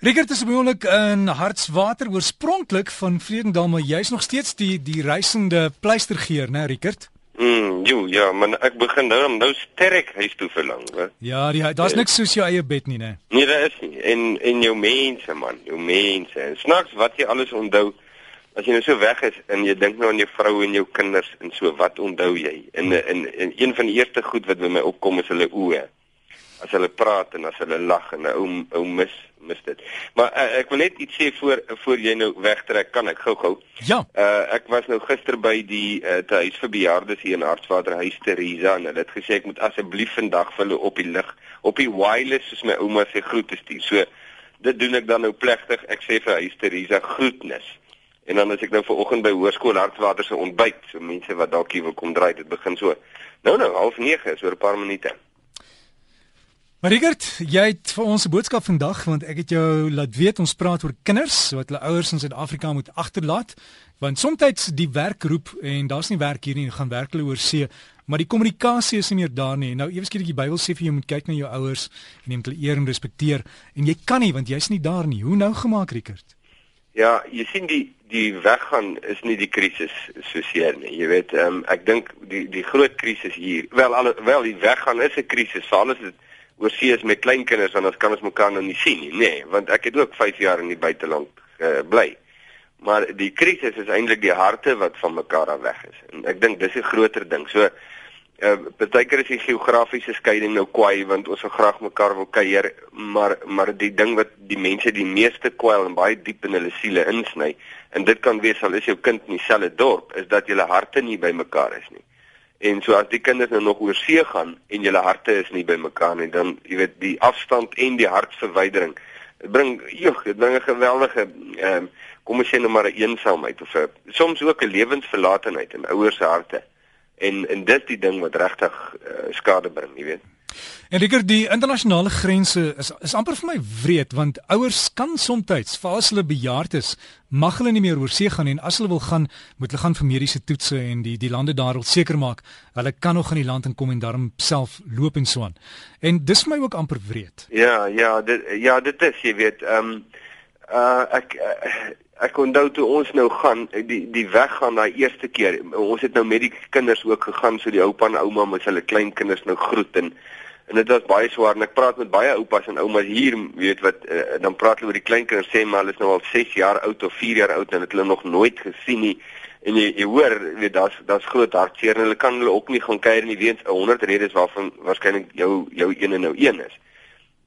Rickert is behoorlik in Hartswater oorspronklik van Vredendal, maar jy's nog steeds die die reisende pleistergeer, né, Rickert? Mm, jo, ja, maar ek begin nou om nou sterk huis toe verlang, hè. Ja, die daar's niks soos jou eie bed nie, né? Nee, daar is nie. En en jou mense, man, jou mense. En snaaks wat jy alles onthou as jy nou so weg is en jy dink nou aan jou vrou en jou kinders en so, wat onthou jy? En en, en een van die eerste goed wat by my opkom is hulle oë as hulle praat en as hulle lag en ou ou mis mis dit. Maar uh, ek wil net iets sê voor voor jy nou wegtrek, kan ek gou-gou? Ja. Uh ek was nou gister by die uh, tuis vir bejaardes hier in Hartswater huis Teresa en hulle het gesê ek moet asseblief vandag vir hulle op die lig op die wireless soos my ouma sê groete stuur. So dit doen ek dan nou plegtig. Ek sê vir huis Teresa groetnis. En dan as ek nou vanoggend by Hoërskool Hartswater se ontbyt, so mense wat dalk hier wil kom draai, dit begin so. Nou nou, half 9 is oor 'n paar minute. Maar Rigert, jy het vir ons 'n boodskap vandag want ek het jou laat weet ons praat oor kinders wat hulle ouers in Suid-Afrika moet agterlaat want soms die werk roep en daar's nie werk hier nie, gaan werk hulle oor see, maar die kommunikasie is nie meer daar nie. Nou eweskielik die Bybel sê vir jy moet kyk na jou ouers en neem hulle eer en respekteer en jy kan nie want jy's nie daar nie. Hoe nou gemaak, Rigert? Ja, jy sien die die weggaan is nie die krisis so seer nie. Jy weet, um, ek dink die die groot krisis hier, wel al wel die weggaan is 'n krisis, veral as dit oor see is met kleinkinders want ons kan ons mekaar nou nie sien nie, nê, nee, want ek het ook 5 jaar in die buiteland uh, bly. Maar die krisis is eintlik die harte wat van mekaar af weg is. En ek dink dis 'n groter ding. So uh partykeer is die geografiese skeiding nou kwaai want ons wil graag mekaar wil kuier, maar maar die ding wat die mense die meeste kwyl en baie diep in hulle siele insny, en dit kan wees al is jou kind in dieselfde dorp, is dat julle harte nie by mekaar is nie. En so as die kinders nou nog oor see gaan en julle harte is nie bymekaar nie, dan jy weet die afstand en die hartverwydering dit bring joh, dit bring 'n geweldige ehm um, kom ons sê nou maar 'n eensaamheid of 'n soms ook 'n lewensverlatenheid in ouers se harte. En en dit is die ding wat regtig uh, skade bring, jy weet. En dikker die internasionale grense is is amper vir my wreed want ouers kan soms vir as hulle bejaard is, mag hulle nie meer oor see gaan en as hulle wil gaan, moet hulle gaan vir mediese toetse en die die lande daar wil seker maak hulle kan nog in die land inkom en daarom self loop en so aan. En dis vir my ook amper wreed. Ja, ja, dit ja, dit is, jy weet, ehm um, uh ek uh, ek onthou toe ons nou gaan die die weg gaan daai eerste keer. Ons het nou met die kinders ook gegaan so die oupa en ouma met hulle klein kinders nou groet en en dit was baie swaar en ek praat met baie oupas en oumas hier weet wat uh, dan praat hulle oor die kleinkinders sê maar hulle is nou al 6 jaar oud of 4 jaar oud en het hulle nog nooit gesien nie en jy, jy hoor weet daar's daar's groot hartseer en hulle kan hulle ook nie gaan kuier nie weens 100 redes waarvan waarskynlik jou jou een en nou een is.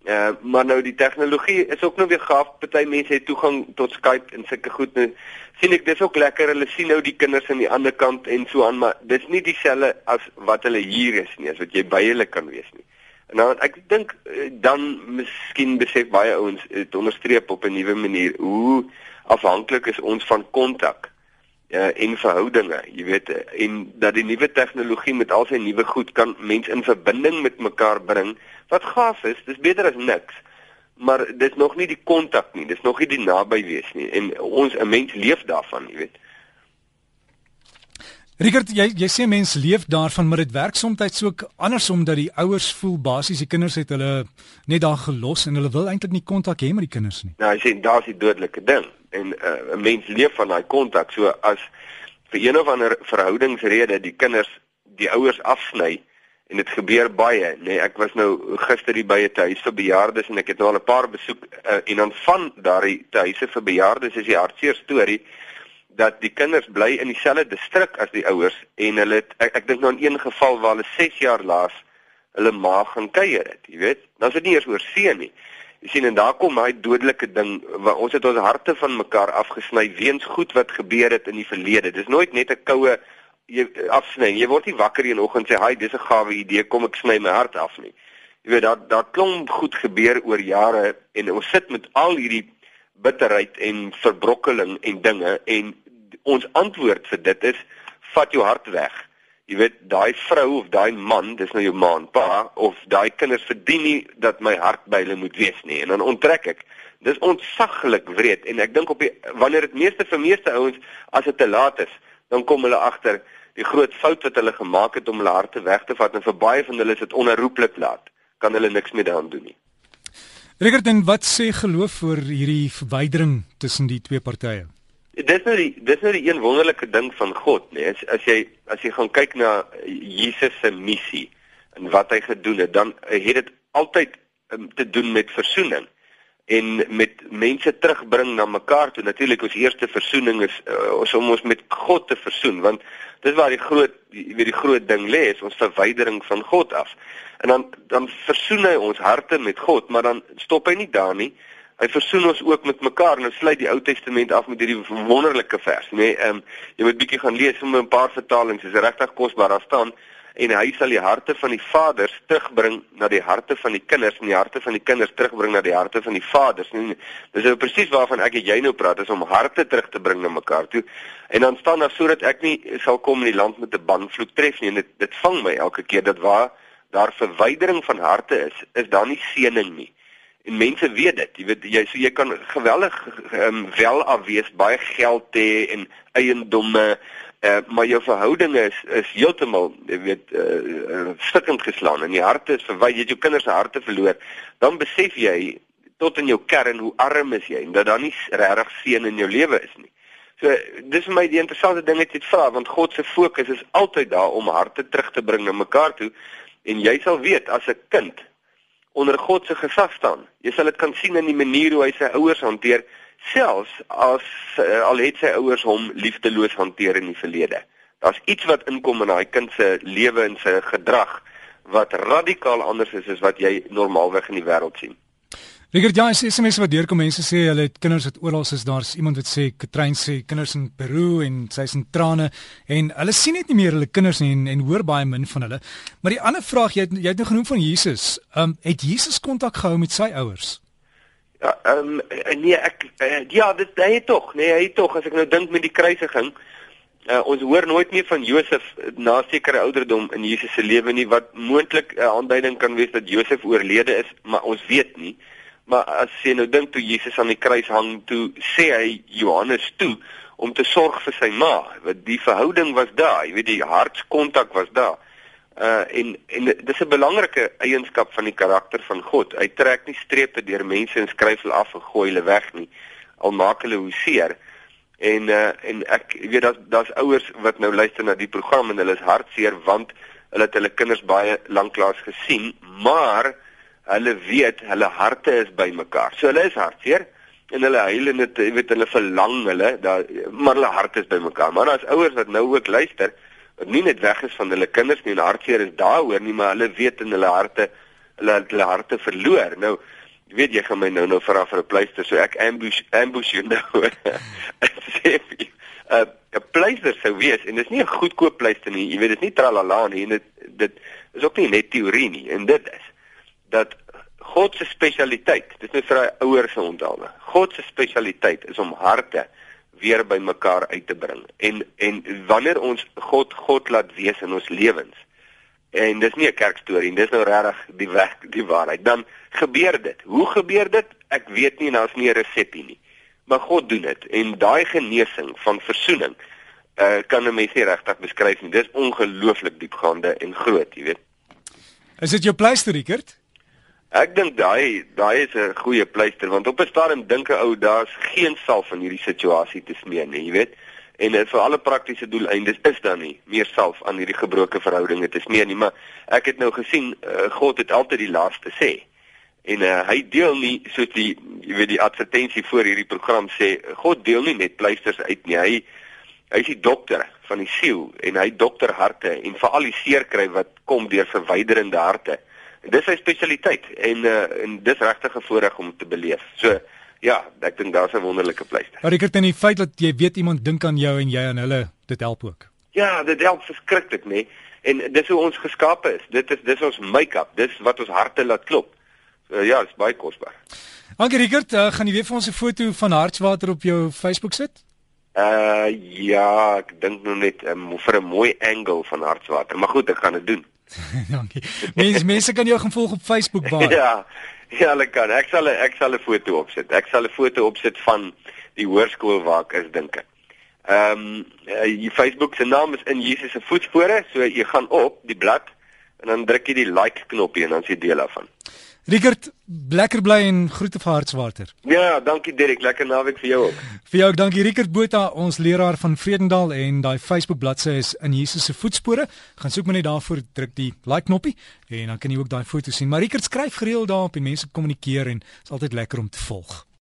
Uh, maar nou die tegnologie is ook nou weer gaaf. Party mense het toegang tot Skype en sulke goed. Nou sien ek dis ook lekker. Hulle sien nou die kinders aan die ander kant en so aan, maar dis nie dieselfde as wat hulle hier is nie, as wat jy by hulle kan wees nie. Nou ek dink eh, dan miskien besef baie ouens dit onderstreep op 'n nuwe manier hoe afhanklik is ons van kontak ja en verhoudinge, jy weet, en dat die nuwe tegnologie met al sy nuwe goed kan mense in verbinding met mekaar bring. Wat gaaf is, dis beter as niks. Maar dis nog nie die kontak nie, dis nog nie die naby wees nie en ons 'n mens leef daarvan, jy weet. Richard, jy jy sê mense leef daarvan, maar dit werk soms ook andersom dat die ouers voel basies die kinders het hulle net daar gelos en hulle wil eintlik nie kontak hê met die kinders nie. Nou, jy sê daar's die dodelike ding en uh, 'n mens leef van daai kontak. So as vir een of ander verhoudingsrede die kinders die ouers afsny en dit gebeur baie, nê. Nee, ek was nou gister hier by 'n huis vir bejaardes en ek het nou al 'n paar besoek uh, en dan van daai huise vir bejaardes is die hartseer storie dat die kinders bly in dieselfde distrik as die ouers en hulle het, ek, ek dink nou in een geval waar hulle 6 jaar laas hulle ma gaan kuier het, jy weet. Dan is dit nie eers oor see nie. Jy sien en daar kom daai dodelike ding waar ons het ons harte van mekaar afgesny weens goed wat gebeur het in die verlede. Dis nooit net 'n koue jy afsny. Jy word nie wakker een oggend sê, "Haai, dis 'n gawe idee, kom ek sny my hart af nie." Jy weet dat daar klomp goed gebeur oor jare en ons sit met al hierdie bitterheid en verbrokkeling en dinge en ons antwoord vir dit is vat jou hart weg. Jy weet daai vrou of daai man, dis nou jou ma en pa of daai kinders verdien nie dat my hart by hulle moet wees nie en dan onttrek ek. Dis ontsaglik wreed en ek dink op die wanneer dit meeste vir meeste ouens as dit te laat is, dan kom hulle agter die groot fout wat hulle gemaak het om hulle harte weg te vat en vir baie van hulle is dit onherroepelik laat. Kan hulle niks meer daaraan doen nie. Rigert, en wat sê geloof oor hierdie verwydering tussen die twee partye? Dis nou die dis nou die een wonderlike ding van God, nê. Nee. As as jy as jy gaan kyk na Jesus se missie en wat hy gedoen het, dan het dit altyd um, te doen met versoening en met mense terugbring na mekaar toe. Natuurlik ons eerste versoening is uh, om ons met God te versoen want dis waar die groot jy weet die groot ding lê is ons verwydering van God af. En dan dan versoen hy ons harte met God, maar dan stop hy nie daar nie. Hy versoen ons ook met mekaar. Nou sluit die Ou Testament af met hierdie wonderlike vers, nê. Nee, ehm um, jy moet bietjie gaan lees om 'n paar vertalings. Is regtig kosbaar. Daar staan en hy sal die harte van die vaders terugbring na die harte van die kinders en die harte van die kinders terugbring na die harte van die vaders. Nee, dis nou presies waarvan ek en jy nou praat, is om harte terug te bring na mekaar toe. En dan staan daar sodat ek nie sal kom in die land met 'n banvloek tref nie en dit dit vang my elke keer dat waar daar verwydering van harte is, is daar nie seëning nie. En mense weet dit, jy weet jy so jy kan geweldig um, wel afwees baie geld hê en eiendomme Uh, maar jou verhouding is is heeltemal jy weet uh, stikkend geslaan en die harte is verwy jy het jou kinders se harte verloor dan besef jy tot in jou kern hoe arm is jy en dat daar nie regtig seën in jou lewe is nie. So dis vir my die interessante ding wat jy vra want God se fokus is altyd daar om harte terug te bring na mekaar toe en jy sal weet as 'n kind onder God se gesag staan. Jy sal dit kan sien in die manier hoe hy sy ouers hanteer selfs as uh, al het sy ouers hom liefdeloos hanteer in die verlede. Daar's iets wat inkom in daai kind se lewe en sy gedrag wat radikaal anders is as wat jy normaalweg in die wêreld sien. Rigert ja, sê SMS wat deurkom mense sê hulle het kinders wat oral is, daar's iemand wat sê Katrein sê kinders in Peru en sy's in trane en hulle sien net nie meer hulle kinders nie en, en hoor baie min van hulle. Maar die ander vraag jy het, jy het nou genoem van Jesus. Ehm um, het Jesus kontak gehou met sy ouers? Ja, ehm um, nee, ek uh, ja, dit hy het tog, nee, hy het tog as ek nou dink met die kruisiging. Uh, ons hoor nooit meer van Josef na sekere ouderdom in Jesus se lewe nie wat moontlik 'n uh, aanduiding kan wees dat Josef oorlede is, maar ons weet nie. Maar as jy nou dink toe Jesus aan die kruis hang, toe sê hy Johannes toe om te sorg vir sy ma, want die verhouding was daar, jy weet die hartskontak was daar. Uh en en dis 'n belangrike eienskap van die karakter van God. Hy trek nie strepe deur mense en skryf hulle af en gooi hulle weg nie. Al maak hulle hoe seer. En uh en ek weet dat daar's ouers wat nou luister na die program en hulle is hartseer want hulle het hulle kinders baie lanklaas gesien, maar hulle weet hulle harte is bymekaar. So hulle is hartseer en hulle huil en dit jy weet hulle verlang hulle, daar maar hulle harte is bymekaar. Maar daar's ouers wat nou ook luister nie net weg is van hulle kinders nie en hartseer is daaroor nie, maar hulle weet in hulle harte hulle hulle harte verloor. Nou, jy weet jy gaan my nou nou vra vir 'n pleister, so ek ambush ambush jou nou. sê jy 'n pleister sou wees en dit is nie 'n goedkoop pleister nie. Jy weet dit is nie tralala nie en dit dit is ook nie net teorie nie en dit is dat God se spesialiteit, dis net vir hy ouers se onthaalde. God se spesialiteit is om harte weer by mekaar uit te bring. En en wanneer ons God God laat wees in ons lewens. En dis nie 'n kerkstorie, dis nou regtig die weg, die waarheid. Dan gebeur dit. Hoe gebeur dit? Ek weet nie, daar's nie 'n resepie nie. Maar God doen dit en daai genesing van verzoening uh kan 'n mens nie regtig beskryf nie. Dis ongelooflik diepgaande en groot, jy weet. Is dit jou pleister, Rickert? Ek dink daai daai is 'n goeie pleister want op 'n stadium dink 'n ou daar's geen salf in hierdie situasie te smeer nie, jy weet. En vir alle praktiese doeleindes is daar nie meer salf aan hierdie gebroke verhoudinge te smeer nie, maar ek het nou gesien uh, God het altyd die laaste sê. En uh, hy deel nie soos die jy weet die advertensie voor hierdie program sê, God deel nie net pleisters uit nie. Hy hy is die dokter van die siel en hy dokter harte en veral die seer kry wat kom deur verwyderende harte. Dis sy spesialiteit en uh, en dis regtig 'n voorreg om te beleef. So ja, ek dink daar's 'n wonderlike pleister. Maar ek het in die feit dat jy weet iemand dink aan jou en jy aan hulle, dit help ook. Ja, dit help verskriklik, nê. En dis hoe ons geskape is. Dit is dis ons make-up. Dis wat ons harte laat klop. So ja, dit is baie kosbaar. Dankie Rickert, uh, gaan jy weer vir ons 'n foto van hartswater op jou Facebook sit? Uh ja, ek dink nou net um, vir 'n mooi angle van hartswater, maar goed, ek gaan dit doen. Dankie. Mense mense kan jou gaan volg op Facebook baie. ja. Ja, hulle kan. Ek sal ek sal 'n foto opsit. Ek sal 'n foto opsit van die hoërskool waar ek is dink ek. Ehm um, die Facebook se naam is in Jesus se voetspore, so jy gaan op die blad en dan druk jy die like knoppie en dan sien jy deel daarvan. Rickert, lekker bly en groete vir Hartswater. Ja, dankie Derek, lekker naweek vir jou ook. Vir jou ook dankie Rickert Botha, ons leraar van Vredendal en daai Facebook bladsy is in Jesus se voetspore. Gaan soek maar net daarvoor, druk die like knoppie en dan kan jy ook daai foto sien. Maar Rickert skryf gereeld daarop en mense kommunikeer en is altyd lekker om te volg.